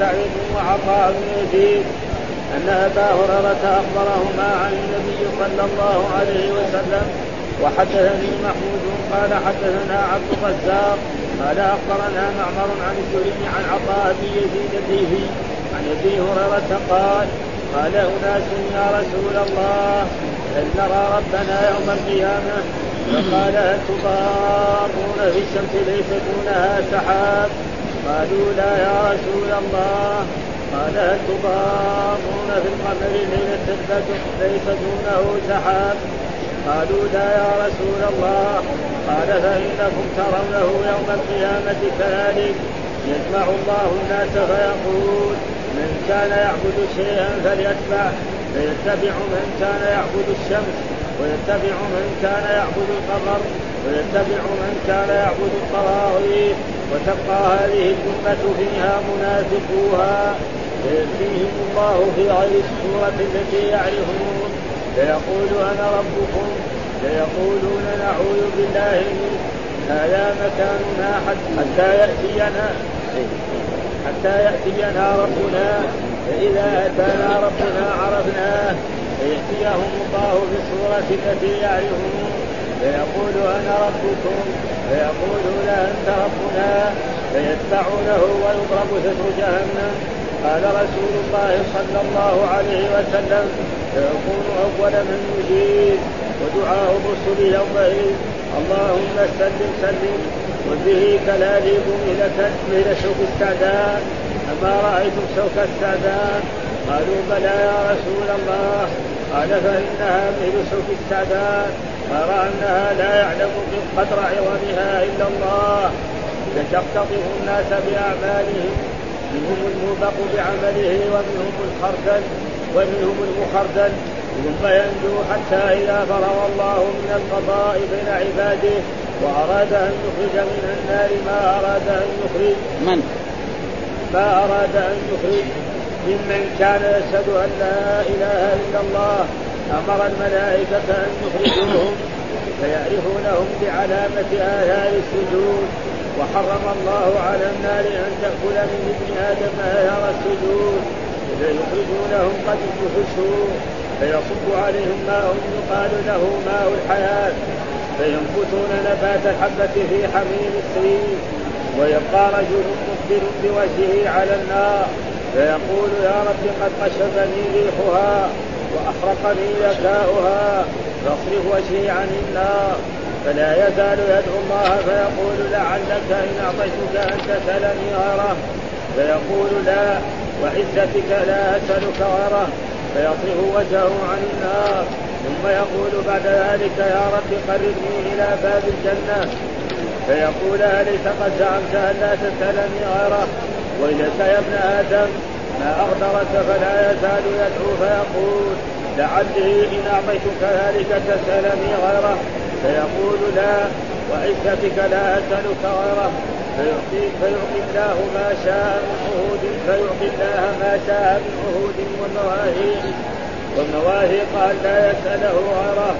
سعيد وعطاء بن يزيد أن أبا هريرة أخبرهما عن النبي صلى الله عليه وسلم وحدثني محمود قال حدثنا عبد الرزاق قال أخبرنا معمر عن الزهري عن عطاء بن يزيد الديهي عن أبي هريرة قال قال أناس يا رسول الله هل نرى ربنا يوم القيامة؟ فقال هل في الشمس ليس دونها سحاب؟ قالوا لا يا رسول الله. قال هل تضارون في القمر ليلة ليس دونه سحاب؟ قالوا لا يا رسول الله. قال فإنكم ترونه يوم القيامة كذلك. يجمع الله الناس فيقول من كان يعبد شيئا فليتبع. فيتبع من كان يعبد الشمس ويتبع من كان يعبد القمر ويتبع من كان يعبد الطواغيت. وتبقى هذه الأمة فيها منافقوها. فيأتيهم الله في غير الصورة التي يعرفون. فيقول أنا ربكم. فيقولون نعوذ بالله منه هذا مكاننا حتى يأتينا حتى يأتينا ربنا. فإذا أتانا ربنا عرفناه. فيأتيهم الله في الصورة التي يعرفون. فيقول أنا ربكم فيقولون أنت ربنا فيتبعونه ويضرب ستر جهنم. قال رسول الله صلى الله عليه وسلم فيكون أول من يجيب ودعاء الرسل يومئذ. اللهم سلم سلم. وبه كلاليب إلى شوك السعدان أما رأيتم شوك السعدان قالوا بلى يا رسول الله. قال فإنها مثل شوك السعدان أرى أنها لا يعلم قدر عظمها إلا الله. فتقتطف الناس بأعمالهم. منهم الموبق بعمله ومنهم الخردل ومنهم المخردل. ثم ينجو حتى إذا فرغ الله من القضاء بين عباده وأراد أن يخرج من النار ما أراد أن يخرج. من؟ ما أراد أن يخرج. ممن كان يشهد أن لا إله إلا الله. أمر الملائكة أن يخرجوهم فيعرفونهم بعلامة آثار السجود وحرم الله على النار أن تأكل من ابن آدم آثار السجود فيخرجونهم قد انتفشوا فيصب عليهم ماء يقال له ماء الحياة فينبتون نبات الحبة في حميم السرير ويبقى رجل مقبل بوجهه على النار فيقول يا رب قد قشفني ريحها واحرقني ذكاؤها فاصرف وجهي عن النار. فلا يزال يدعو الله فيقول لعلك إن أعطيتك ان تسالني غيره فيقول لا وعزتك لا أسألك غيره فيصرف وجهه عن النار. ثم يقول بعد ذلك يا رب قربني إلى باب الجنة. فيقول أليس قد زعمت أن لا تسألني غيره ويلك يا ابن آدم. ما اغدرك فلا يزال يدعو فيقول لعلي إن أعطيتك ذلك تسألني غيره فيقول لا وعزتك لا أسألك غيره. فيعطي فيعطي الله ما شاء من عهود فيعطي الله ما شاء من عهود ومواهيق والمواهيق أن لا يسأله غيره.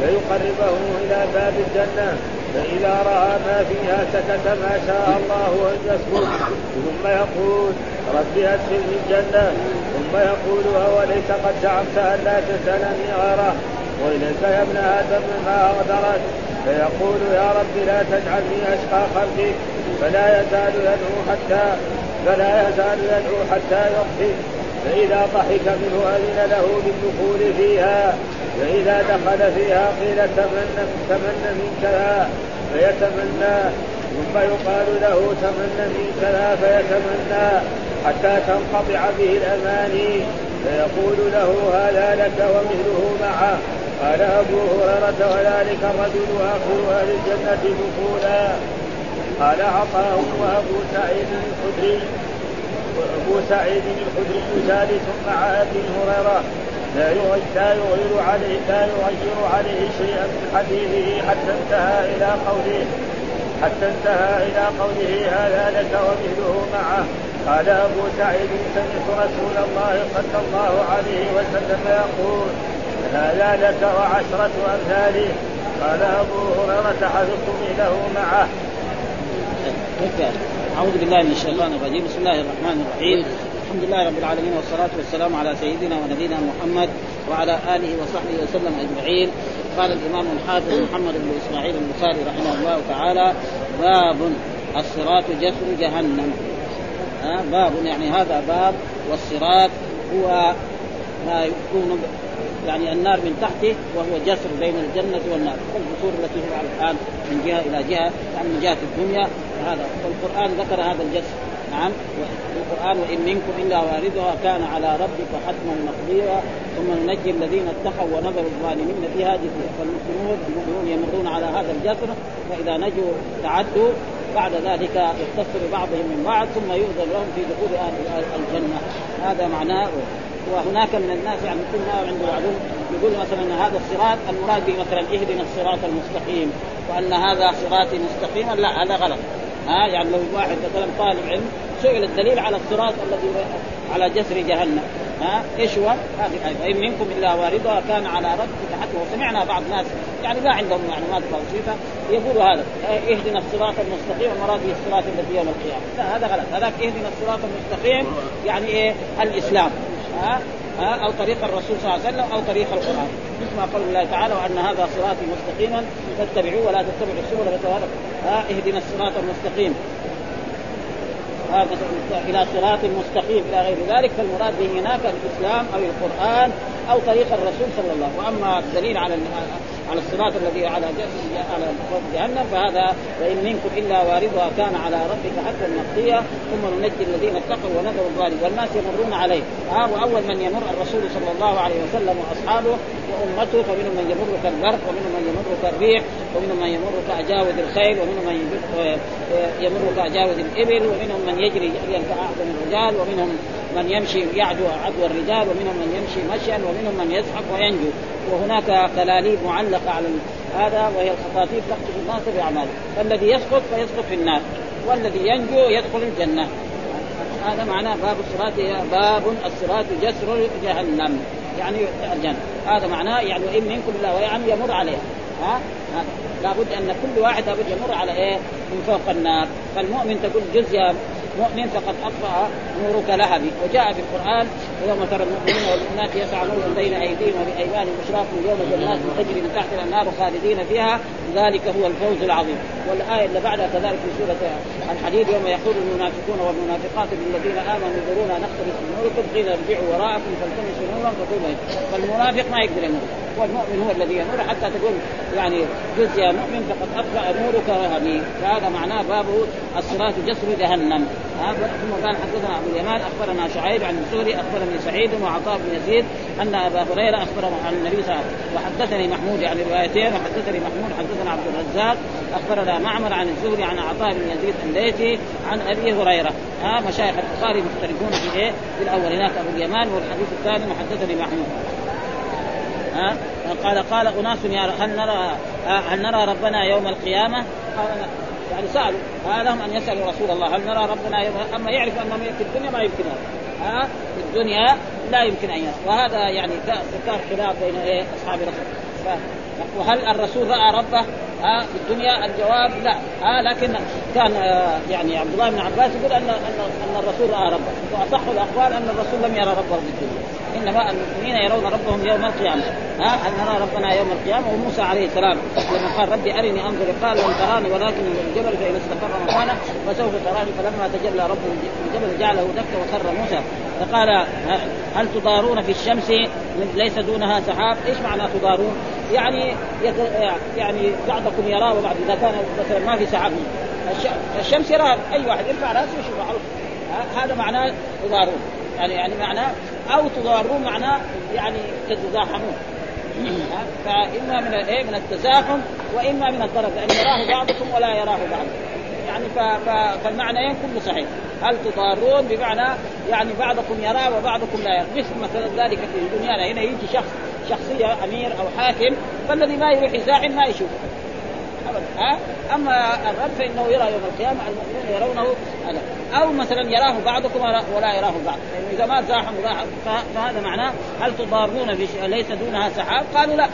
فيقربه إلى باب الجنة. فإذا رأى ما فيها سكت ما شاء الله أن يسكت. ثم يقول رب أدخلني الجنة. ثم يقول أوليس قد زعمت أن لا تسألني غيره. وإليك يا ابن آدم ما أغدرك. فيقول يا رب لا تجعلني أشقى خلقك فلا يزال يدعو حتى فلا يزال يدعو حتى يضحك فإذا ضحك منه أذن له بالدخول فيها. فإذا دخل فيها قيل تمنى تمنى من فيتمنى ثم يقال له تمنى من كذا فيتمنى حتى تنقطع به الأماني. فيقول له هذا لك ومثله معه. قال أبو هريرة وذلك الرجل آخر أهل الجنة دخولا قال عطاء وأبو سعيد الخدري وأبو سعيد الخدري ثالث مع أبي هريرة. لا يغير عليه لا يغير عليه شيئا من حديثه حتى انتهى إلى قوله حتى انتهى إلى قوله هذا لك ومثله معه. قال أبو سعيد سمعت رسول الله صلى الله عليه وسلم يقول هذا لك وعشرة أمثاله قال أبو هريرة حفظت له معه. أعوذ بالله من الشيطان الرجيم. بسم الله الرحمن الرحيم. الحمد لله رب العالمين والصلاة والسلام على سيدنا ونبينا محمد وعلى آله وصحبه وسلم أجمعين. قال الإمام الحافظ محمد بن إسماعيل البخاري رحمه الله تعالى باب الصراط جسر جهنم. باب يعني هذا باب والصراط هو ما يكون يعني النار من تحته وهو جسر بين الجنة والنار. كالجسور التي هو الآن من جهة إلى جهة يعني من جهة الدنيا. هذا والقرآن ذكر هذا الجسر. نعم. القرآن وإن منكم إلا واردها كان على ربك حتما مقديرا. ثم ننجي الذين اتقوا ونذر الظالمين فيها جثيا. فالمسلمون المؤمنون يمرون على هذا الجسر فإذا نجوا تعدوا. بعد ذلك يختص ببعضهم من بعض ثم يؤذن لهم في دخول أهل الجنة. هذا معناه. وهناك من الناس يعني كل ما عنده معلوم يقول مثلا هذا الصراط المراد به مثلا اهدنا الصراط المستقيم وأن هذا صراطي مستقيما. لا هذا غلط. ها يعني لو واحد مثلا طالب علم سئل الدليل على الصراط الذي على جسر جهنم. ها؟ إيش هو؟ هذه الايه وان منكم إلا واردها كان على ربك حتما. وسمعنا بعض الناس يعني ما عندهم معلومات بسيطه يقولوا هذا اهدنا الصراط المستقيم المراد به الصراط الذي يوم القيامة. لا هذا غلط. هذاك اهدنا الصراط المستقيم يعني إيه؟ الإسلام. ها؟ أو طريق الرسول صلى الله عليه وسلم أو طريق القرآن. مثل ما قول الله تعالى وأن هذا صراطي مستقيما فاتبعوه ولا تتبعوا السبل ها اهدنا الصراط المستقيم. إلى صراط مستقيم إلى غير ذلك. فالمراد به هناك الإسلام أو القرآن أو طريق الرسول صلى الله عليه وسلم. وأما الدليل على على الصراط الذي على على جهنم فهذا وإن منكم إلا واردها كان على ربك حتى مقضيا ثم ننجي الذين اتقوا ونذر الظالمين. والناس يمرون عليه. ها وأول من يمر الرسول صلى الله عليه وسلم وأصحابه وأمته فمنهم من يمر كالبرق ومنهم من يمر كالريح ومنهم من يمر كأجاود الخيل ومنهم من يمر كأجاود الإبل ومنهم من يجري كاحسن الرجال ومنهم من يمشي يعدو عدو الرجال ومنهم من يمشي مشيا ومنهم من يزحف وينجو. وهناك كلاليب معلقة على هذا وهي الخطاطيف تخطف الناس باعماله فالذي يسقط فيسقط في النار والذي ينجو يدخل الجنة. هذا معناه باب الصراط باب الصراط جسر جهنم. يعني الجنة. هذا معناه يعني وإن منكم إلا ويعني يمر عليها. ها؟ لابد أن كل واحد لابد يمر على إيه؟ من فوق النار. فالمؤمن تقول جزية مؤمن فقد أطفأ نورك لهبي. وجاء في القرآن ويوم ترى المؤمنين والمؤمنات يسعى نور بين أيديهم وبايمانهم بشراكم اليوم جنات تجري من تحت الانهار خالدين فيها ذلك هو الفوز العظيم. والآية اللي بعدها كذلك في سورة الحديد يوم يقول المنافقون والمنافقات للذين آمنوا انظرونا نقتبس من نوركم قيل ارجعوا وراءكم فالتمسوا نورا فقوموا فالمنافق ما يقدر يمر والمؤمن هو الذي يمر حتى تقول يعني جزء يا مؤمن فقد أطفأ نورك وهبي. فهذا معناه بابه الصراط جسر جهنم. ثم قال حدثنا أبو اليمان أخبرنا شعيب عن الزهري أخبرني سعيد وعطاء بن يزيد أن أبا هريرة اخبره عن النبي صلى الله عليه وسلم وحدثني محمود عن روايتين وحدثني محمود حدثنا عبد الرزاق أخبرنا معمر عن الزهري عن عطاء بن يزيد الليثي عن أبي هريرة. ها مشايخ البخاري مختلفون في إيه؟ في الأول. هناك أبو اليمان والحديث الثاني وحدثني محمود. ها قال قال أناس يا هل نرى هل نرى ربنا يوم القيامة؟ قال يعني سالوا لهم أن يسألوا رسول الله. هل نرى ربنا يوم اما يعرف أنه في الدنيا؟ ما يمكن. ها؟ في الدنيا لا يمكن أن يرى وهذا يعني كان خلاف بين إيه؟ أصحاب رسول وهل الرسول رأى ربه؟ ها؟ في الدنيا؟ الجواب لا. ها؟ لكن كان يعني عبد الله بن عباس يقول ان أن الرسول رأى ربه. وأصح الأقوال أن الرسول لم يرى ربه في الدنيا. انما المؤمنين يرون ربهم يوم القيامة. ها؟ هل نرى ربنا يوم القيامة وموسى عليه السلام. لما قال ربي أرني أنظر قال لن تراني ولكن الجبل فإن استقر مكانه فسوف تراني فلما تجلى رب الجبل جعله دكا وخر موسى. فقال هل تضارون في الشمس؟ ليس دونها سحاب. إيش معنى تضارون؟ يعني يعني بعضكم يراه وبعض إذا كان مثلا ما في سحاب. الشمس يراها. أي واحد يرفع رأسه يشوفها هذا معناه تضارون يعني يعني معناه أو تضارون معناه يعني تتزاحمون. فإما من إيه؟ من التزاحم وإما من الضرر لأن يراه بعضكم ولا يراه بعضكم يعني فالمعنيين كله صحيح. هل تضارون؟ بمعنى يعني بعضكم يرى وبعضكم لا يرى. مثل مثلا ذلك في دنيانا هنا يجي شخص شخصية أمير أو حاكم فالذي ما يروح يزاحم ما يشوف. ها؟ أما الرب فإنه يرى يوم القيامة المؤمنون يرونه هذا أو مثلا يراه بعضكم ولا يراه بعض. يعني إذا ما زاحم فهذا معناه هل تضارون ليس دونها سحاب؟ قالوا لا.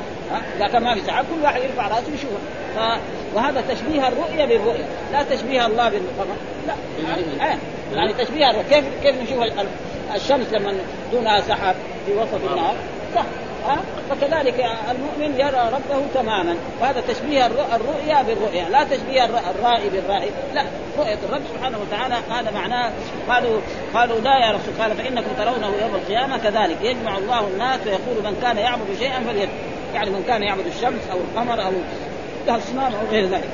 إذا كان ما في سحاب كل واحد يرفع رأسه يشوفه ف... وهذا تشبيه الرؤية بالرؤية لا تشبيه الله بالقمر. لا. يعني. يعني تشبيه الرؤية. كيف كيف نشوف الشمس لما دونها سحاب في وسط النهار صح ها فكذلك المؤمن يرى ربه تماما. وهذا تشبيه الرؤيا بالرؤيا لا تشبيه الرائي بالرائي. لا رؤية الرب سبحانه وتعالى هذا معناه قالوا قالوا لا يا رسول قال فإنكم ترونه يوم القيامة كذلك. يجمع الله الناس ويقول من كان يعبد شيئا فليت يعني من كان يعبد الشمس أو القمر أو الأصنام أو غير ذلك.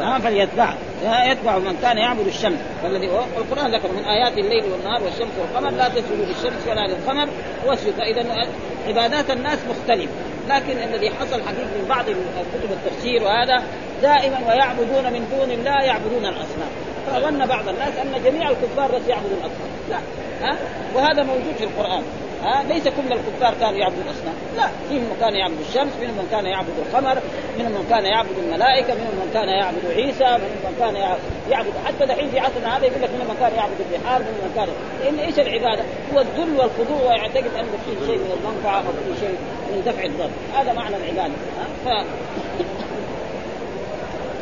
ها فليتبع. يتبع من كان يعبد الشمس. فالذي القرآن ذكر من آيات الليل والنهار والشمس والقمر لا تسجدوا للشمس ولا للقمر واسجدوا. فإذا عبادات الناس مختلفة. لكن الذي حصل حقيقه من بعض كتب التفسير وهذا دائما ويعبدون من دون الله يعبدون الأصنام. فظن بعض الناس أن جميع الكفار بس يعبدون الأصنام. لا. ها؟ وهذا موجود في القرآن. ها ليس كل الكفار كانوا يعبدوا الاصنام لا منهم من كان يعبد الشمس منهم من كان يعبد القمر منهم من كان يعبد الملائكة منهم من كان يعبد عيسى منهم من كان يعبد حتى دحين في عصرنا هذا يقول لك منهم من كان يعبد البحار منهم من كان لأن إيش العبادة؟ هو الذل والخضوع ويعتقد ان فيه شيء من المنفعه أو فيه شيء من دفع الضر. هذا معنى العبادة ف...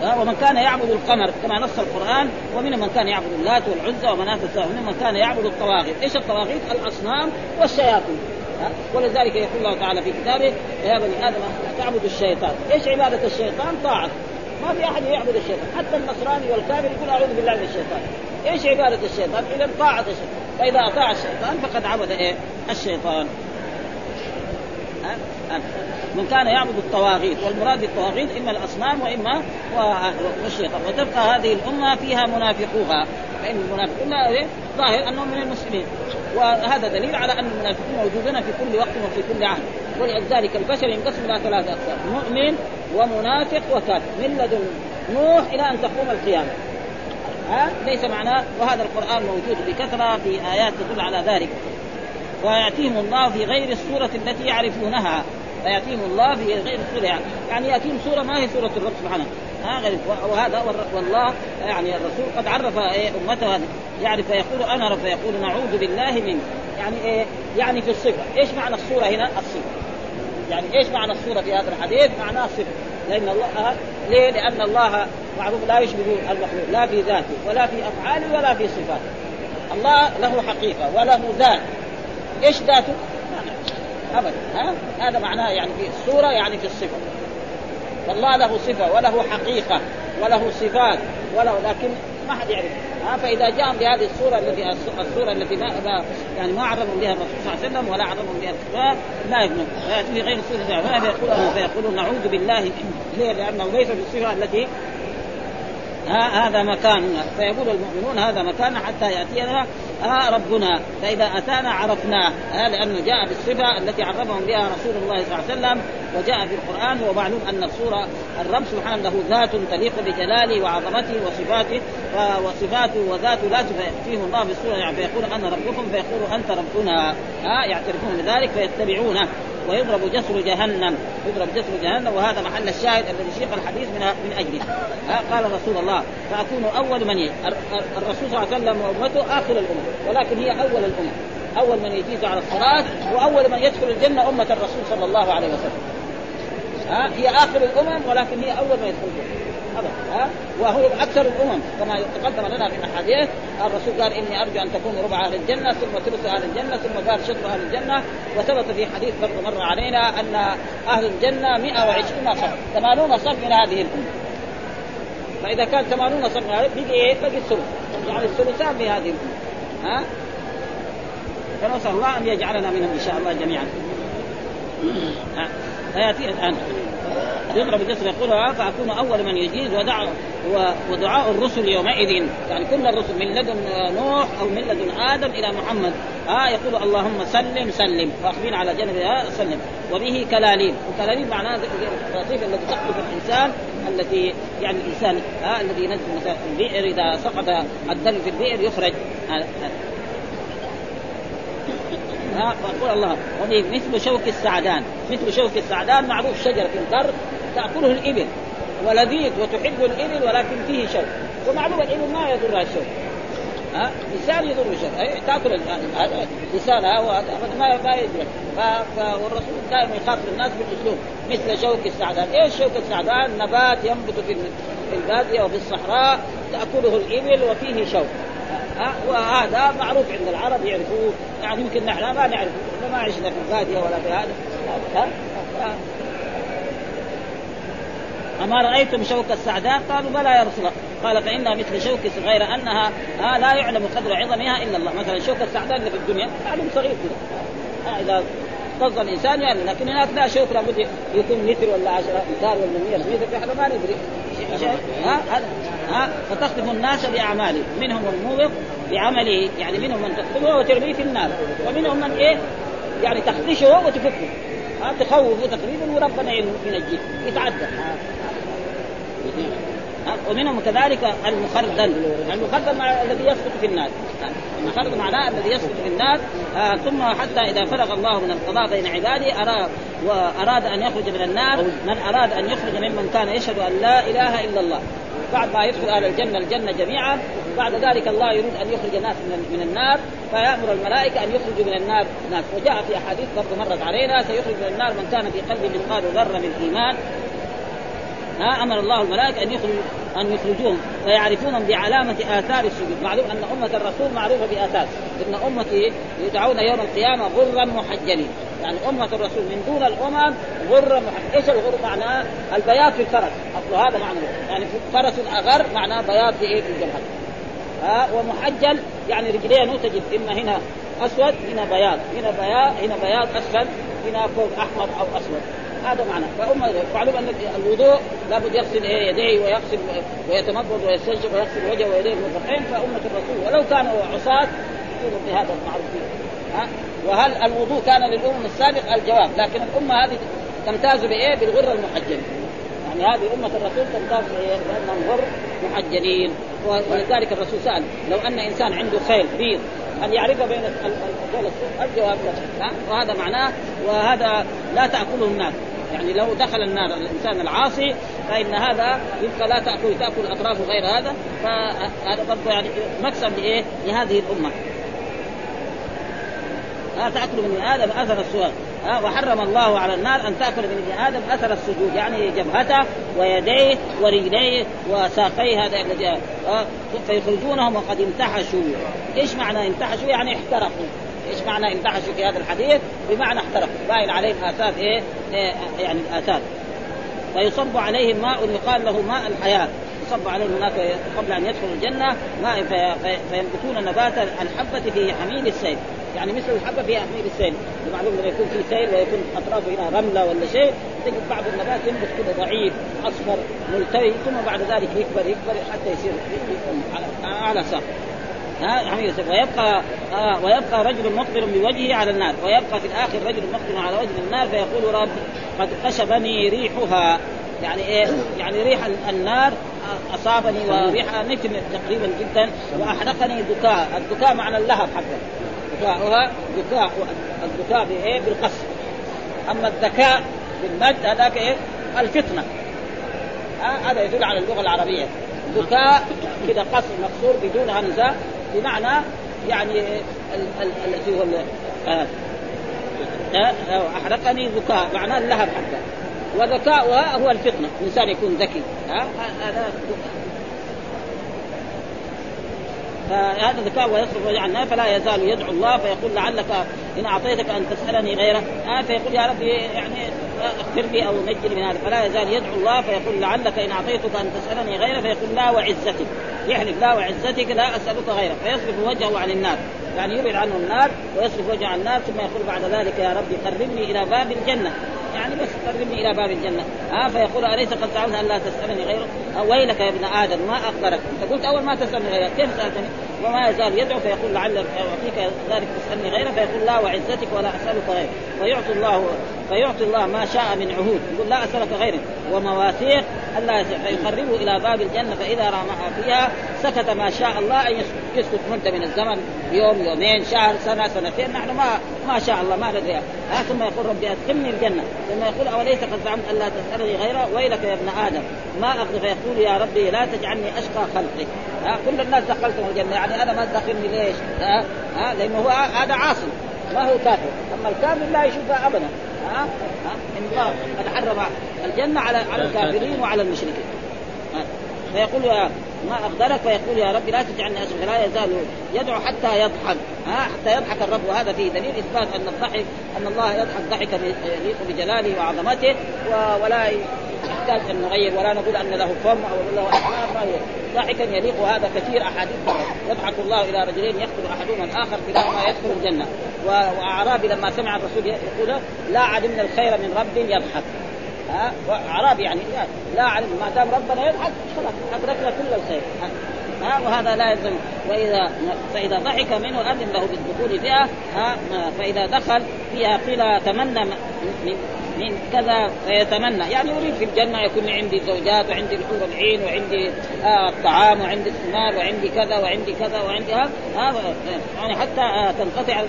ومن كان يعبد القمر كما نص القرآن ومنهم من كان يعبد اللات والعزى ومناة الثالث ومنهم من كان يعبد الطواغيت، إيش الطواغيت؟ الأصنام والشياطين ولذلك يقول الله تعالى في كتابه يا بني آدم تعبد الشيطان، إيش عبادة الشيطان؟ طاعة ما في أحد يعبد الشيطان، حتى النصراني والكافر يقول أعوذ بالله من الشيطان. إيش عبادة الشيطان؟ إذا طاعة الشيطان، فإذا أطاع الشيطان فقد عبد إيه؟ الشيطان. من كان يعبد الطواغيت والمراد بالطواغيت إما الأصنام وإما والشيطان وتبقى هذه الأمة فيها منافقوها. فإن المنافقون ظاهر أنهم من المسلمين. وهذا دليل على أن المنافقين موجودون في كل وقت وفي كل عهد ولذلك البشر ينقسم إلى ثلاثة أقسام مؤمن ومنافق وكافر. من لدن نوح إلى أن تقوم القيامة. ها؟ ليس معناه وهذا القرآن موجود بكثرة في آيات تدل على ذلك. ويأتيهم الله في غير الصورة التي يعرفونها. فياتيهم الله في غير الصورة يعني يأتيهم صوره ما هي صوره الرب سبحانه. ها غير وهذا والله يعني الرسول قد عرف إيه أمته يعرف فيقول أنا رب فيقول نعوذ بالله من يعني إيه يعني في الصفة. إيش معنى الصورة هنا؟ الصفة. يعني إيش معنى الصورة في هذا الحديث؟ معناه صفة. لأن الله ليه؟ لأن الله معروف لا يشبه المخلوق لا في ذاته ولا في أفعاله ولا في صفاته. الله له حقيقة وله ذات. إيش ذاته؟ أبدا ها؟ هذا معناه يعني في الصورة يعني في الصفة. والله له صفة وله حقيقة وله صفات وله لكن ما حد يعرف. ها؟ فإذا جاء بهذه الصورة التي الصورة التي ما يعني ما عرفهم بها الرسول صلى الله عليه وسلم ولا عرفهم بها الكفار لا فياتي في غير الصورة فيقولون فيقولون نعوذ بالله. ليه؟ لأنه ليس بالصفه التي هذا مكاننا فيقول المؤمنون هذا مكاننا حتى يأتينا آه ربنا. فإذا أتانا عرفناه آه لأنه جاء بالصفة التي عرفهم بها رسول الله صلى الله عليه وسلم وجاء في القرآن ومعلوم أن الصورة الرب سبحانه له ذات تليق بجلاله وعظمته وصفاته وصفاته وذاته لا فياتيهم الله بالصورة يعني فيقول أنا ربكم فيقول أنت ربنا. ها آه يعترفون بذلك فيتبعونه. ويضرب جسر جهنم. يضرب جسر جهنم وهذا محل الشاهد الذي سيق الحديث من من أجله. ها قال رسول الله فأكون أول من ي... الرسول صلى الله عليه وسلم وأمته آخر الامم ولكن هي أول الامم أول من يجيز على الصلاه وأول من يدخل الجنة أمة الرسول صلى الله عليه وسلم. ها هي آخر الأمم ولكن هي أول من يدخل الجنه ها؟ وهو أكثر الأمم كما تقدم لنا في الأحاديث الرسول قال إني أرجو أن تكون ربع أهل الجنة ثم ثلث أهل الجنة ثم قال شطر أهل الجنة. وثبت في حديث برضه مر علينا أن أهل الجنة 120 صف 80 صف من هذه الامه فإذا كان 80 صف من هذه بقي إيه؟ بقي الثلث يعني الثلثان في هذه الامه ها؟ فنسأل الله أن يجعلنا منهم إن شاء الله جميعا. فياتي الآن. يضرب الجسر يقول فاكون أول من يجيز ودع ودعاء الرسل يومئذ. يعني كل الرسل من لدن نوح أو من لدن آدم إلى محمد. آه يقول اللهم سلم سلم. واخبرنا على جنب سلم. وبه كلاليب وكلاليب معناه الخطيف التي تقذف الإنسان التي يعني الإنسان آه الذي ينزل مثلا البئر. إذا سقط الدم في البئر يخرج. ها فقول الله مثل شوك السعدان مثل شوك السعدان معروف شجره البر تأكله الإبل ولذيذ وتحب الإبل ولكن فيه شوك ومعلوم الإبل ما يضرها الشوك. ها؟ لسان يضر الشوك. تأكل هذا ما ما يدرك والرسول دائما يخاطب الناس بالأسلوب مثل شوك السعدان، إيش شوك السعدان؟ نبات ينبت في البادية وفي الصحراء تأكله الإبل وفيه شوك. وهذا معروف عند العرب يعرفوه. يعني يمكن نحن ما نعرفه ما عشنا في الباديه ولا في هذا. أما رأيتم شوك السعداء؟ قالوا بلى يا رسول الله. قال فإنها مثل شوك غير أنها آه لا يعلم قدر عظمها إلا الله. مثلا شوك السعداء اللي في الدنيا معلوم صغير كذا آه إذا قصد الإنسان يعني لكن هناك لا شوك لابد يكون متر ولا 10 امتار ولا 100 متر حاجة ما ندري. ها فتخطف الناس بأعماله منهم الموبق بعمله يعني منهم من تخطفه وترميه في النار ومنهم من إيه؟ يعني تخدشه وتفكه. ها تخوفه تقريبا وربنا ينجيه يتعدى ومنهم كذلك المخردل المخردل مع الذي يسقط في النار المخردل معناه الذي يسقط في النار آه ثم حتى إذا فرغ الله من القضاء بين عباده اراد وأراد أن يخرج من النار. من أراد أن يخرج ممن كان يشهد أن لا إله إلا الله. بعد ما يدخل أهل الجنة الجنة جميعا. بعد ذلك الله يريد أن يخرج الناس من النار. فيأمر الملائكة أن يخرجوا من النار ناس. وجاء في أحاديث برضه مرت علينا سيخرج من النار من كان في قلبه مثقال ذرة من إيمان. ها أمر الله الملائكة أن يخرجوا أن يخرجوهم فيعرفونهم بعلامة آثار السجود، معلوم أن أمة الرسول معروفة بآثار، إن أمتي يدعون يوم القيامة غرا محجلين، يعني أمة الرسول من دون الأمم غرا محجلين، إيش الغر معناه؟ البياض في الفرس، أصل هذا معنى. يعني فرس أغر معناه بياض في إيه؟ في الجبهة. ها ومحجل يعني رجليه تجد إما هنا أسود هنا بياض، هنا بياض هنا بياض أسفل هنا فوق أحمر أو أسود، هذا معنى. فأم معلوم أن الوضوء لابد يغسل إيه يديه ويغسل ويتمضض ويستنشق ويغسل وجهه ويديه المرفقين فأمة الرسول ولو كانوا عصاة يكونوا بهذا المعروفين ها؟ وهل الوضوء كان للأمم السابق الجواب. لكن الأمة هذه تمتاز بإيه؟ بالغر المحجلين. يعني هذه أمة الرسول تمتاز؟ بأنهم غر محجلين. ولذلك الرسول سأل لو أن إنسان عنده خيل بيض أن يعرف بين الجواب؟ لا. وهذا معناه وهذا لا تأكله الناس. يعني لو دخل النار الإنسان العاصي فإن هذا يبقى لا تأكل تأكل اطرافه غير هذا فهذا برضه يعني مكسب لإيه؟ لهذه الأمة. لا تأكل من آدم أثر السؤال وحرم الله على النار أن تأكل من ابن آدم أثر السجود يعني جبهته ويديه ورجليه وساقيه هذا الذي فيخرجونهم وقد انتحشوا إيش معنى انتحشوا؟ يعني احترقوا إيش معنى انتحشوا في هذا الحديث؟ بمعنى احترقوا باين عليهم اثار إيه؟, إيه يعني الآثار. فيصب عليهم ماء يقال له ماء الحياة. يصب عليهم هناك قبل أن يدخلوا الجنة ماء فينبتون نبات الحبة في حميد السيل. يعني مثل الحبة في حميد السيل. معلوم لما يكون في سيل ويكون اطرافه هنا رملة ولا شيء. تجد بعض النبات ينبت كذا ضعيف أصفر ملتوي ثم بعد ذلك يكبر يكبر حتى يصير على ساق. ويبقى آه ويبقى رجل مقبل بوجهه على النار. ويبقى في الآخر رجل مقبل على وجه النار فيقول رب قد قشبني ريحها. يعني إيه؟ يعني ريح النار أصابني وريحها نتن تقريبا جدا وأحرقني دكاء، الدكاء معنى اللهب حقا. دكاؤها دكاء الدكاء بإيه؟ بالقصر أما الذكاء بالمد هذاك إيه؟ الفتنه هذا يدل على اللغة العربية. دكاء كذا قصر مقصور بدون همزة. بمعنى يعني الذي هو آه، آه، أحرقني ذكاء معناه اللهب حقا وذكاؤها هو الفطنة الانسان يكون ذكي. هذا فهذا ذكاء ويصرف النار فلا يزال يدعو الله فيقول لعلك إن أعطيتك أن تسألني غيره. آه فيقول يا ربي يعني اغفر لي أو نجني من هذا. فلا يزال يدعو الله فيقول لعلك إن أعطيتك أن تسألني غيره فيقول لا وعزتك. يحلف لا وعزتك لا أسألك غيره. فيصرف وجهه عن النار. يعني يبعد عنه النار ويصرف وجهه عن النار ثم يقول بعد ذلك يا ربي قربني إلى باب الجنة. يعني بس قربني إلى باب الجنة. آه فيقول أليس قد زعمت أن لا تسألني غيره آه ويلك يا ابن آدم ما اقدرك انت قلت أول ما تسألني غيره كيف سألتني؟ وما يزال يدعو فيقول لعل اعطيك ذلك تسألني غيره فيقول لا وعزتك ولا أسألك غيره ويعطي الله فيعطي الله ما شاء من عهود. يقول لا أسألك غيره ومواثيق ألا فيقربه إلى باب الجنة فإذا رمى فيها سكت ما شاء الله أن يسكت مده من الزمن يوم يومين شهر سنة سنتين. نحن ما ما شاء الله ما ندري. ها ثم يقول ربي أدخلني الجنة. ثم يقول أوليس قد زعمت الا تسألني غيره؟ ويلك يا ابن آدم. ما أخذ فيقول يا ربي لا تجعلني أشقى خلقك ها كل الناس دخلتهم الجنة. يعني أنا ما تدخلني ليش؟ ها ها لأنه هو هذا عاصي. ما هو كافر. أما الكافر لا يشوفها ابدا. ها ها ان الله قد حرم الجنة على على الكافرين وعلى المشركين. فيقول يا ما أقدرك؟ فيقول يا رب لا تجعلني اشقى لا يزال يدعو حتى يضحك ها حتى يضحك الرب. وهذا فيه دليل إثبات أن الضحك أن الله يضحك ضحكا يليق بجلاله وعظمته. ولا يحتاج أن نغير ولا نقول أن له فم أو له ما ضحكا يليق وهذا كثير أحاديث. يضحك الله إلى رجلين يقتل أحدهما الآخر كلاهما يدخل الجنة. وأعرابي لما سمع الرسول يقول لا علمنا الخير من رب يضحك. ها؟ اعرابي يعني لا علم ما دام ربنا يضحك خلاص أدركنا كل الخير. ها؟ وهذا لا يلزم. واذا فإذا ضحك منه أذن له بالدخول فيها ها؟ فإذا دخل فيها قيل تمنى من من كذا فيتمنى يعني يريد في الجنة يكون عندي زوجات وعندي الحور العين وعندي آه الطعام وعندي الثمار وعندي كذا وعندي كذا وعندي هذا. آه يعني حتى آه تنقطع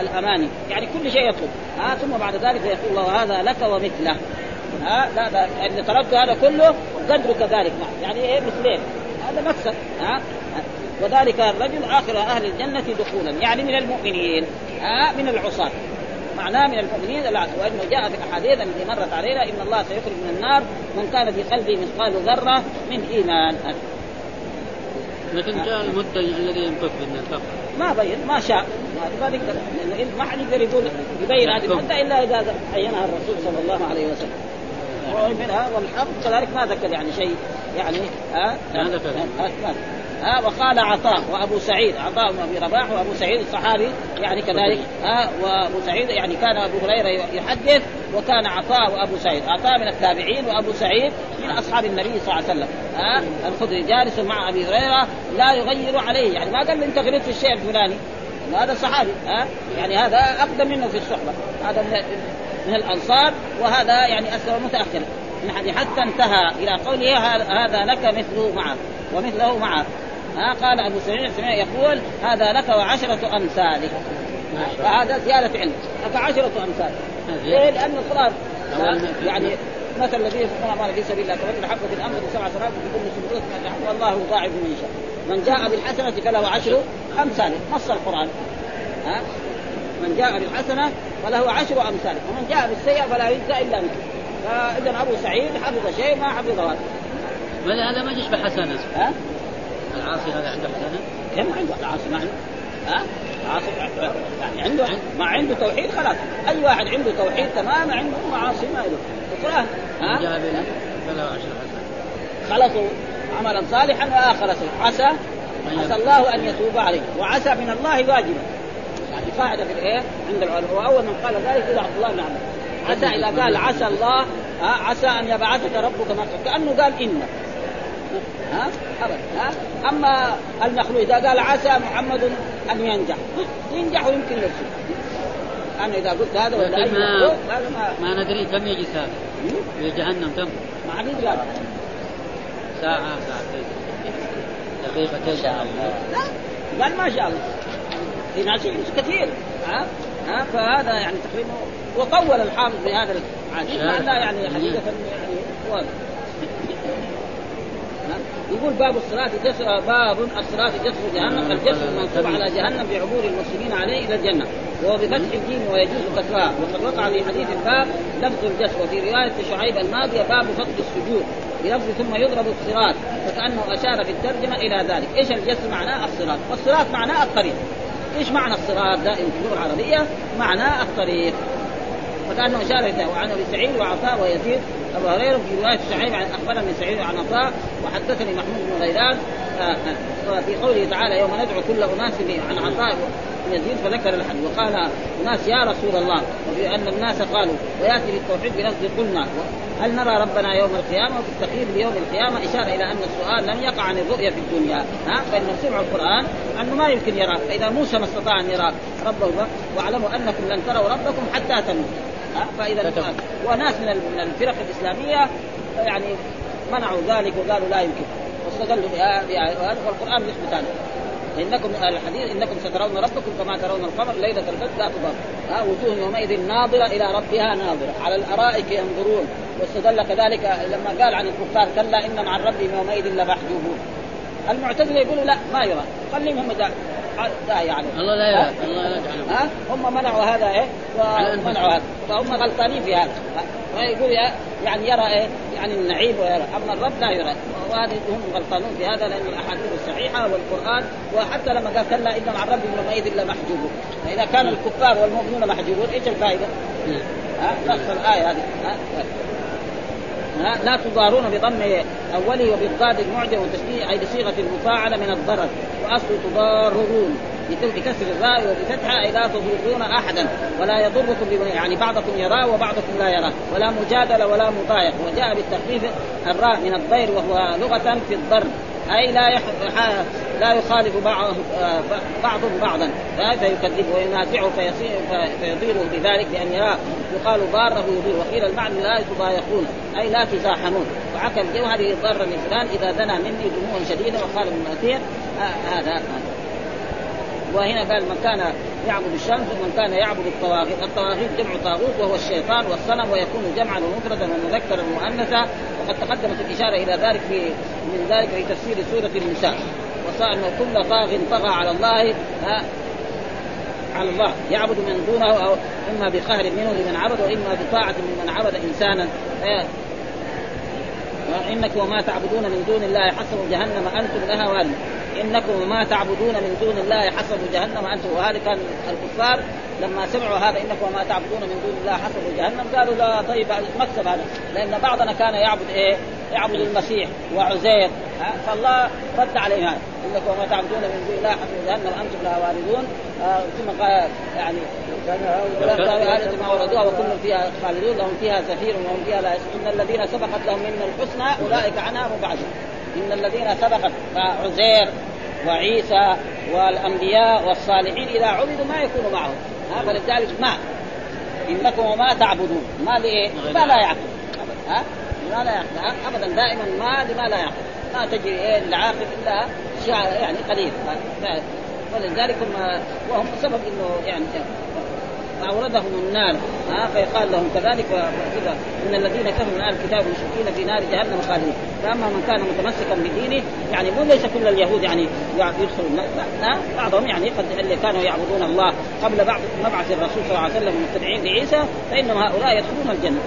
الأماني. يعني كل شيء يطلب. آه ثم بعد ذلك يقول الله هذا لك ومثله. ها لا لا اللي طلبت هذا كله قدره كذلك. يعني إيه مثلين. هذا مكسب ها وذلك الرجل آخر أهل الجنة دخولا. يعني من المؤمنين. ها من العصاة. معناه من المؤمنين وانه جاء في الاحاديث التي مرت علينا إن الله سيخرج من النار من كان في قلبه مثقال ذرة من إيمان. لكن جاء المده الذي ينفق من الفقر. ما بين ما شاء. ما يقدر لأنه ما حد يقدر يقول يبين هذه المده إلا إذا عينها الرسول صلى الله عليه وسلم. منها والحق. كذلك ما ذكر يعني شيء. يعني ها ما ذكر. ها وقال عطاء وأبو سعيد. عطاء بن أبي رباح وأبو سعيد الصحابي يعني كذلك ها وأبو سعيد يعني كان أبو هريرة يحدث وكان عطاء وأبو سعيد. عطاء من التابعين وأبو سعيد من أصحاب النبي صلى الله عليه وسلم ها الخدري جالس مع أبي هريرة لا يغير عليه. يعني ما قال أنت غلطت في الشيء الفلاني. هذا صحابي ها يعني هذا أقدم منه في الصحبة. هذا من الأنصار وهذا يعني اسلم متأخرا. حتى انتهى إلى قوله هذا لك مثله معك ومثله معك ها قال أبو سعيد يقول هذا لك وعشرة امثالك فهذا زيادة علم. لك عشرة أمثال. ليه؟ لأن القرآن يعني مثل الذي ينفقون اموالا في سبيل الله كمثل حبة الأمر بسبع سنوات في كل سنبلة والله يضاعف من يشاء من جاء بالحسنة فله عشر امثاله نص القرآن. ها؟ من جاء بالحسنة فله عشر امثاله ومن جاء بالسيئة فلا يجزى إلا مثله فاذا أبو سعيد حفظ شيء ما حفظه. هذا هذا ما يشبه حسنة ها؟ العاصي هذا عنده حسنة؟ كم عنده العاصي؟ ما عنده؟ ها؟ عاصي يعني عنده ما عنده توحيد خلاص. أي واحد عنده توحيد تمام عنده معاصي ما له. فلان ها؟ خلصوا عملا صالحا وآخر عسى عسى الله أن يتوب عليه. وعسى من الله واجبا. يعني قاعدة في الإيه؟ عند العلماء. واول من قال ذلك هو عبد الله بن عمرو عسى إذا قال عسى الله عسى أن يبعثك ربك مكة كأنه قال إن. ها؟ ابدا ها؟ أما المخلوق إذا قال عسى محمد أن ينجح. ينجح ويمكن يرسل أنا إذا قلت هذا ولا أي ما, ما, ندري كم يجي ساعة. في جهنم كم؟ ما حد قال ساعة ساعتين دقيقتين شاء الله. لا قال ما شاء الله. في ناس كثير. ها؟ ها؟ فهذا يعني تقريبا وطول الحافظ بهذا الحديث مع يعني حقيقة يعني واضح. يقول باب الصلاة جسر باب الصلاة جسر جهنم الجسر المنصوب على جهنم بعبور المسلمين عليه إلى الجنة. وهو بفتح الجيم ويجوز كسرها وقد وقع في حديث الباب لفظ الجسر وفي رواية شعيب الماضية باب فضل السجود بلفظ ثم يضرب الصراط فكأنه أشار في الترجمة إلى ذلك. إيش الجسر؟ معناه الصراط. والصراط معناه الطريق. إيش معنى الصراط؟ دائما في اللغة العربية؟ معناه الطريق. فكأنه اليه وعن ابي سعيد وعطاء ويزيد. أبو هريرة في رواية شعيب عن اخبرني سعيد عن عطاء وحدثني محمود بن غيلان في قوله تعالى يوم ندعو كل أناس عن عطاء يزيد فذكر الحديث وقال اناس يا رسول الله وبان الناس قالوا ويأتي بالتوحيد بلفظ قلنا هل نرى ربنا يوم القيامة وفي التقييد بيوم القيامة إشارة إلى أن السؤال لم يقع عن الرؤية في الدنيا ها؟ فإن سمعوا القرآن أنه ما يمكن يرى فإذا موسى ما استطاع أن يرى ربه واعلموا أنكم لن تروا ربكم حتى تموتوا فإذا وناس من الفرق الإسلامية يعني منعوا ذلك وقالوا لا يمكن. واستدلوا بهذا والقران يثبت هذا إنكم الحديث إنكم سترون ربكم كما ترون القمر ليلة البدر. لا تضر. ها وجوه يومئذ ناظرة إلى ربها ناظرة. على الأرائك ينظرون. واستدل كذلك لما قال عن الكفار كلا إن مع ربهم يومئذ لمحجوبون. المعتزلة يقولوا لا ما يرى. خليهم هم داعي عليه الله لا يرى الله لا يجعلهم ها؟ هم منعوا هذا إيه؟ ومنعوا هذا. فهم غلطانين في هذا. فيقول يعني يرى إيه؟ يعني النعيم ويرى. أما الرب لا يرى. وهذه هم غلطانون في هذا لأن الأحاديث الصحيحة والقرآن وحتى لما قال كلا إن مع الرب يومئذ لمحجوبون. فإذا كان الكفار والمؤمنون محجوبون إيش الفائدة؟ ها؟ نفس الآية هذه. ها؟ لا تضارون بضم أوله وبالضاد المعجم وتشبيه أي بصيغة المفاعله من الضرر. وأصل تضارون بكسر الراء وبفتحها أي لا تضرون أحدا. ولا يضركم يعني بعضكم يراه وبعضكم لا يراه ولا مجادلة ولا مضايق. وجاء بالتخفيف الراء من الضير وهو لغة في الضرب. أي لا يح... لا يخالف بعض بعضهم بعضا. فيكذبه وينازعه فيصير فيضيره بذلك بأن يراه يقال ضاره يضير. وقيل المعنى لا تضايقون أي لا تزاحمون. وعكى الجوهر ضر لفلان إذا دنا مني دموعا شديدا وقال ابن الاثير هذا. وهنا قال من كان يعبد الشمس ومن كان يعبد الطواغيت، الطواغيت جمع طاغوت وهو الشيطان والصنم ويكون جمعا ومفردا ومذكرا ومؤنثا. وقد تقدمت الإشارة إلى ذلك في من ذلك في تفسير سورة النساء. وصار انه كل طاغ طغى على الله على الله. يعبد من دونه أو إما بقهر منه لمن عبد وإما بطاعة ممن عبد إنسانا. إنك وما تعبدون من دون الله حسب جهنم أنتم لها واردون إنكم وما تعبدون من دون الله حسب جهنم أنتم. وهذا كان الكفار لما سمعوا هذا إنكم وما تعبدون من دون الله حسب جهنم قالوا لا طيب مكسب هذا. لأن بعضنا كان يعبد إيه؟ يعبد المسيح وعزير. فالله رد عليه هذا إنكم وما تعبدون من دون الله حسب جهنم أنتم لها واردون آه ثم قال يعني ولا ما وردوها وكل فيها خالدون لهم فيها زفير وهم فيها لا إن الذين سبقت لهم منا الحسنى أولئك عنها مبعدون إن الذين سبقت عزير وعيسى والأنبياء والصالحين إذا عبدوا ما يكون معهم. ها فلذلك ما؟ إنكم وما تعبدون. ما لايه؟ ما لا يعقل. ها؟ ما لا يعقل. ابدا دائما ما لما لا يعقل. ما تجري إيه العاقل إلا يعني قليل. ولذلك هم وهم سبب إنه يعني فاوردهم النار. ها فيقال لهم كذلك وكذا. إن الذين كفروا من أهل الكتاب المشركين في نار جهنم خالدين. فأما من كان متمسكا بدينه يعني مو ليس كل اليهود يعني يدخلون لا بعضهم يعني قد اللي كانوا يعبدون الله قبل بعد مبعث الرسول صلى الله عليه وسلم المتبعين لعيسى فإنهم هؤلاء يدخلون الجنة.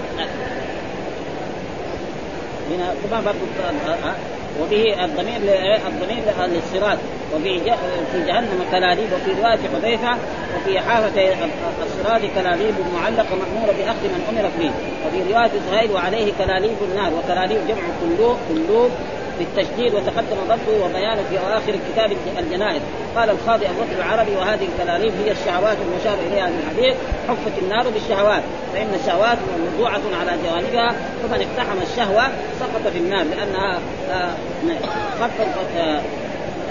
هنا كما برضو وبه الضمير الضمير للصراط. وفي في جهنم كلاليب وفي روايه حذيفه وفي حافه الصراط كلاليب معلقة مأمورة بأخذ من امرت به. وفي رواية زهير وعليه كلاليب النار. وكلاليب جمع كلوب كلوب بالتشديد وتقدم ضبطه وبيانه في اواخر كتاب الجنائز. قال القاضي ابو العربي وهذه الكلاليب هي الشهوات المشار إليها من الحديث حفت النار بالشهوات فإن الشهوات موضوعة على جوانبها فمن اقتحم الشهوة سقط في النار لأنها آه، خفت آه،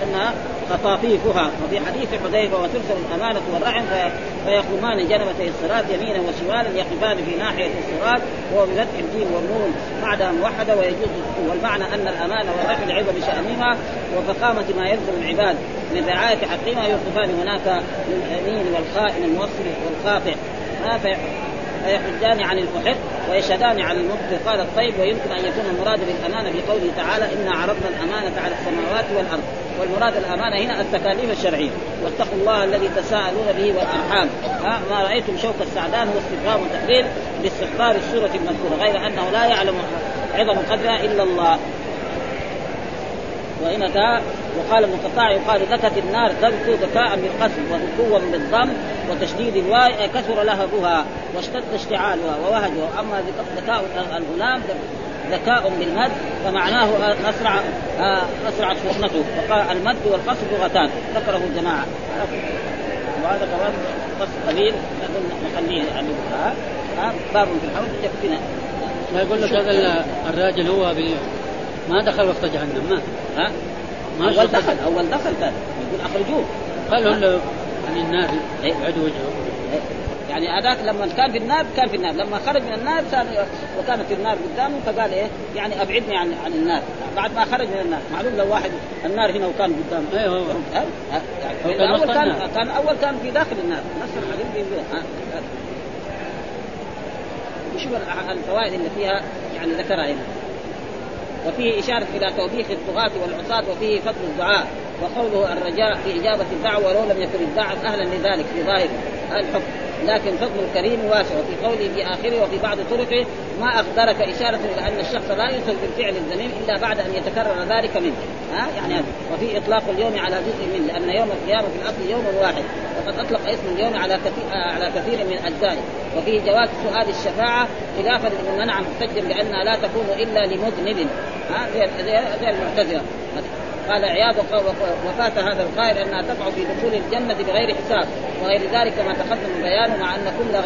انها خطافيفها وفي حديث حذيفة وترسل الأمانة والرحم فيقومان جنبتي الصراط يمينا وشمالا يقفان في ناحية الصراط وهو بفتح الجيم والنون بعدها موحدة ويجوز والمعنى أن الأمانة والرحم العظم بشأنهما وفخامه ما يلزم العباد. من رعاية حقهما يوقفان هناك للامين والخائن الموصل والخاطئ. فيحجان عن المحق ويشهدان على المبطل. قال الطيب ويمكن أن يكون المراد بالأمانة في قوله تعالى إنا عرضنا الأمانة على السماوات والأرض والمراد الأمانة هنا التكاليف الشرعية. واتقوا الله الذي تساءلون به والأرحام. ما رأيتم شوك السعدان هو استفهام تقرير باستحضار السورة المذكورة غير أنه لا يعلم عظم قدرها إلا الله. ذا وقال ابن قطاع يقال ذكت النار تذكو ذكاء بالقسم وذكوا بالضم وتشديد الواو كثر لهبها واشتد اشتعالها ووهجها. اما ذكاء الغلام ذكاء بالمد فمعناه اسرع اسرعت فطنته وقال المد والقصر لغتان. ذكره الجماعة. وهذا كمان قص قليل نخليه يعني. ها باب في الحرب يكفينا. ما يقول لك هذا الراجل هو بي ما دخل وسط جهنم ما. ها؟ ما أول دخل أول دخل كان. يقول أخرجوه. قالوا له عن النار إيه؟ عدو وجهه. إيه؟ يعني هذاك لما كان في النار كان في النار لما خرج من النار صار وكانت النار قدامه فقال إيه؟ يعني أبعدني عن عن النار بعد ما خرج من النار معلوم لو واحد النار هنا وكان قدامه. أيوه هو؟ يعني كان اول كان. كان أول كان في داخل النار نفس الحديث الأ- الفوائد اللي فيها؟ يعني ذكرها هنا. وفيه إشارة إلى توبيخ الطغاة والعصاة وفيه فضل الدعاء. وقوله الرجاء في إجابة الدعوة ولو لم يكن الداعي أهلا لذلك في ظاهر الحكم. لكن فضل الكريم واسع وفي قوله في آخره وفي بعض طرقه ما أخبرك إشارة إلى أن الشخص لا يوصل بالفعل الذميم إلا بعد أن يتكرر ذلك منه. ها؟ يعني هذا وفي إطلاق اليوم على جزء منه لأن يوم القيامة في الأصل يوم واحد. وقد أطلق اسم اليوم على كثير على كثير من أجزائه. وفيه جواز سؤال الشفاعة خلافا لمن منع محتجا بأنها لا تكون إلا لمذنب. ها؟ زي المعتزلة. قال عياض وفات هذا القائل انها تقع في دخول الجنة بغير حساب. وغير ذلك كما تقدم بيانه مع أن كل.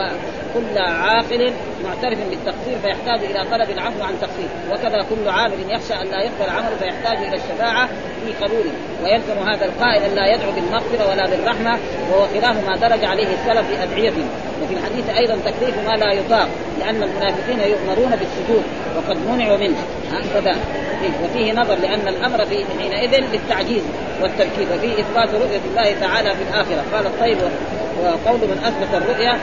كل عاقل معترف بالتقصير فيحتاج إلى طلب العفو عن تقصير. وكذا كل عامل يخشى أن لا يقبل عمله فيحتاج إلى الشفاعة في قبوله ويلزم هذا القائل أن لا يدعو بالمغفرة ولا بالرحمة وهو خلاف ما درج عليه السلف في ادعيتهم وفي الحديث أيضا تكليف ما لا يطاق لأن المنافقين يؤمرون بالسجود وقد منعوا منه. هكذا وفيه نظر لأن الأمر في حينئذ للتعجيز والتركيب وفيه إثبات رؤية الله تعالى في الآخرة. قال الطيب وقول من أثبت الرؤيا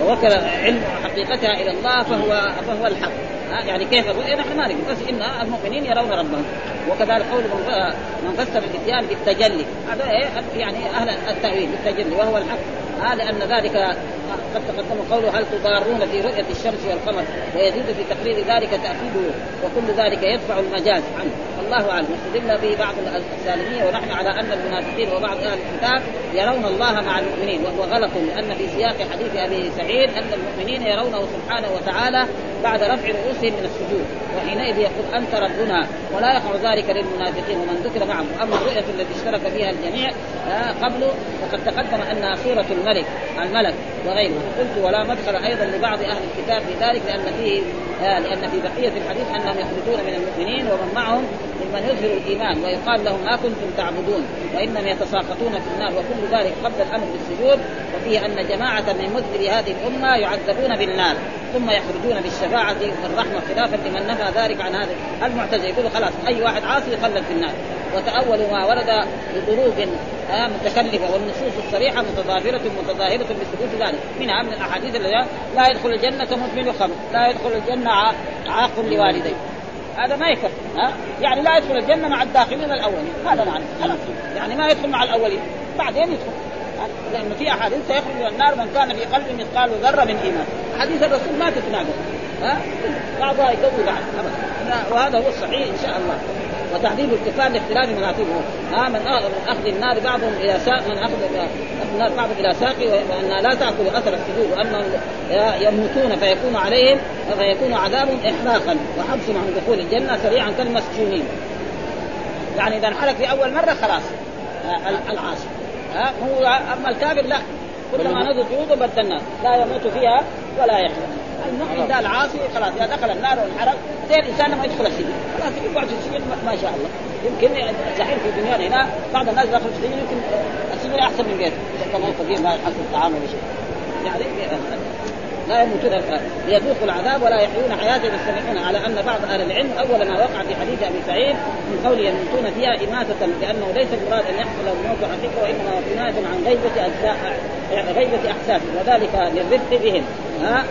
ووكل علم حقيقتها إلى الله فهو فهو الحق. يعني كيف الرؤيا؟ نحن ما نعرف بس ان المؤمنين يرون ربهم. وكذلك قول من من فسر الإتيان بالتجلي. هذا إيه؟ يعني أهل التأويل بالتجلي وهو الحق. ها لأن ذلك قد تقدم قوله هل تضارون في رؤية الشمس والقمر ويزيد في تقرير ذلك تأكيده وكل ذلك يدفع المجاز عنه. والله اعلم استدل به بعض السالميه ونحن على أن المنافقين وبعض أهل الكتاب يرون الله مع المؤمنين. وهو غلط لأن في سياق حديث أبي سعيد أن المؤمنين يرونه سبحانه وتعالى بعد رفع رؤوسهم من السجود. وحينئذ يقول أنت ربنا ولا يقع ذلك للمنافقين ومن ذكر معهم. أما الرؤية التي اشترك فيها الجميع قبله فقد تقدم أنها صوره الملك الملك وغيره قلت ولا مدخل أيضا لبعض أهل الكتاب في ذلك لأن فيه آه، لأن في بقية الحديث أنهم يخرجون من المؤمنين ومن معهم ممن يظهر الإيمان ويقال لهم ما كنتم تعبدون وانهم يتساقطون في النار وكل ذلك قبل الأمر بالسجود وفيه أن جماعة من مذنبي هذه الأمة يعذبون بالنار ثم يخرجون بالشفاعة والرحمة خلافا لمن نفى ذلك عن هذا. المعتزلة يقول خلاص أي واحد عاصي يخلد في النار. وتأولوا ما ورد بطرق آه، متكلفة والنصوص الصريحة متضافرة متظاهرة بثبوت ذلك. منها من الأحاديث اللي لا يدخل الجنة مدمن الخمر لا يدخل الجنة ع- عاق لوالديه. هذا ما يكفي ها؟ يعني لا يدخل الجنة مع الداخلين الأولين هذا معنى خلاص. يعني ما يدخل مع الأولين بعدين يدخل؟ لأنه في أحاديث سيخرج من النار من كان في قلبه مثقال ذرة من إيمان. أحاديث الرسول ما تتناقض ها؟ بعضها يقوي بعض وهذا هو الصحيح إن شاء الله. وتعذيب الكفار لاختلاف مناطقه ها من اخذ النار بعضهم إلى ساق من اخذ النار بعضهم إلى ساقي وأنها لا تأكل أثر السجود وأنهم يموتون فيكون عليهم فيكون عذابهم احراقا وحبسهم عن دخول الجنة سريعا كالمسجونين. يعني إذا انحرق في أول مرة خلاص. آه، العاصي. ها هو أما الكافر لا. كلما نضج جلوده بدلناه. لا يموت فيها ولا يحيا. المؤمن ده العاصي خلاص إذا دخل النار وانحرق زي الانسان لما يدخل السجن خلاص يقعد في السجن ما- شاء الله. يمكن الحين في دنيانا هنا بعض الناس دخلوا السجن يمكن السجن أحسن من بيته كمان كثير ما يحصل الطعام ولا شيء. يعني لا يموتون ليذوقوا العذاب ولا يحيون حياة يستمعون على أن بعض أهل العلم أول ما وقع في حديث أبي سعيد من قول يموتون فيها إماتة لأنه ليس المراد أن يحصل الموت حقيقه وإنما هو كناية عن غيبة اجزاء يعني غيبة احساس وذلك للرفق بهم. ها؟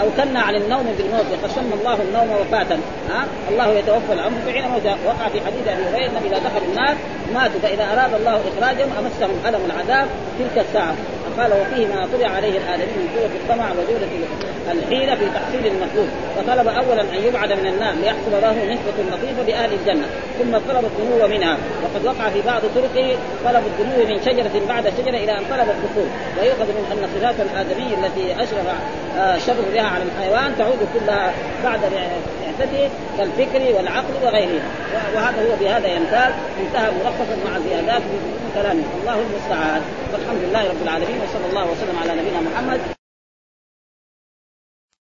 أو كنا عن النوم بالموت فسمى الله النوم وفاة. ها؟ الله يتوفى الامر حين موتها وقع في حديث أبي هريرة إذا دخل النار ماتوا فإذا أراد الله إخراجهم أمسهم ألم العذاب تلك الساعة. فقال وفيه ما طلع عليه الادمي من قوة الطمع وجودة الحيلة في تحصيل المطلوب فطلب اولا أن يبعد من النار ليحصل له نسبة لطيفة باهل الجنة ثم طلب الدنو منها. وقد وقع في بعض طرقه طلب الدنو من شجرة بعد شجرة إلى أن طلب الدخول. ويؤخذ من أن صفات الآدمي التي أشرف آه، شر بها على الحيوان تعود كلها بعد بعثته كالفكر والعقل وغيره وهذا هو بهذا يمتاز. انتهى ملخصا مع زيادات من كلامه. الله المستعان والحمد لله رب العالمين وصلى الله وسلم على نبينا محمد.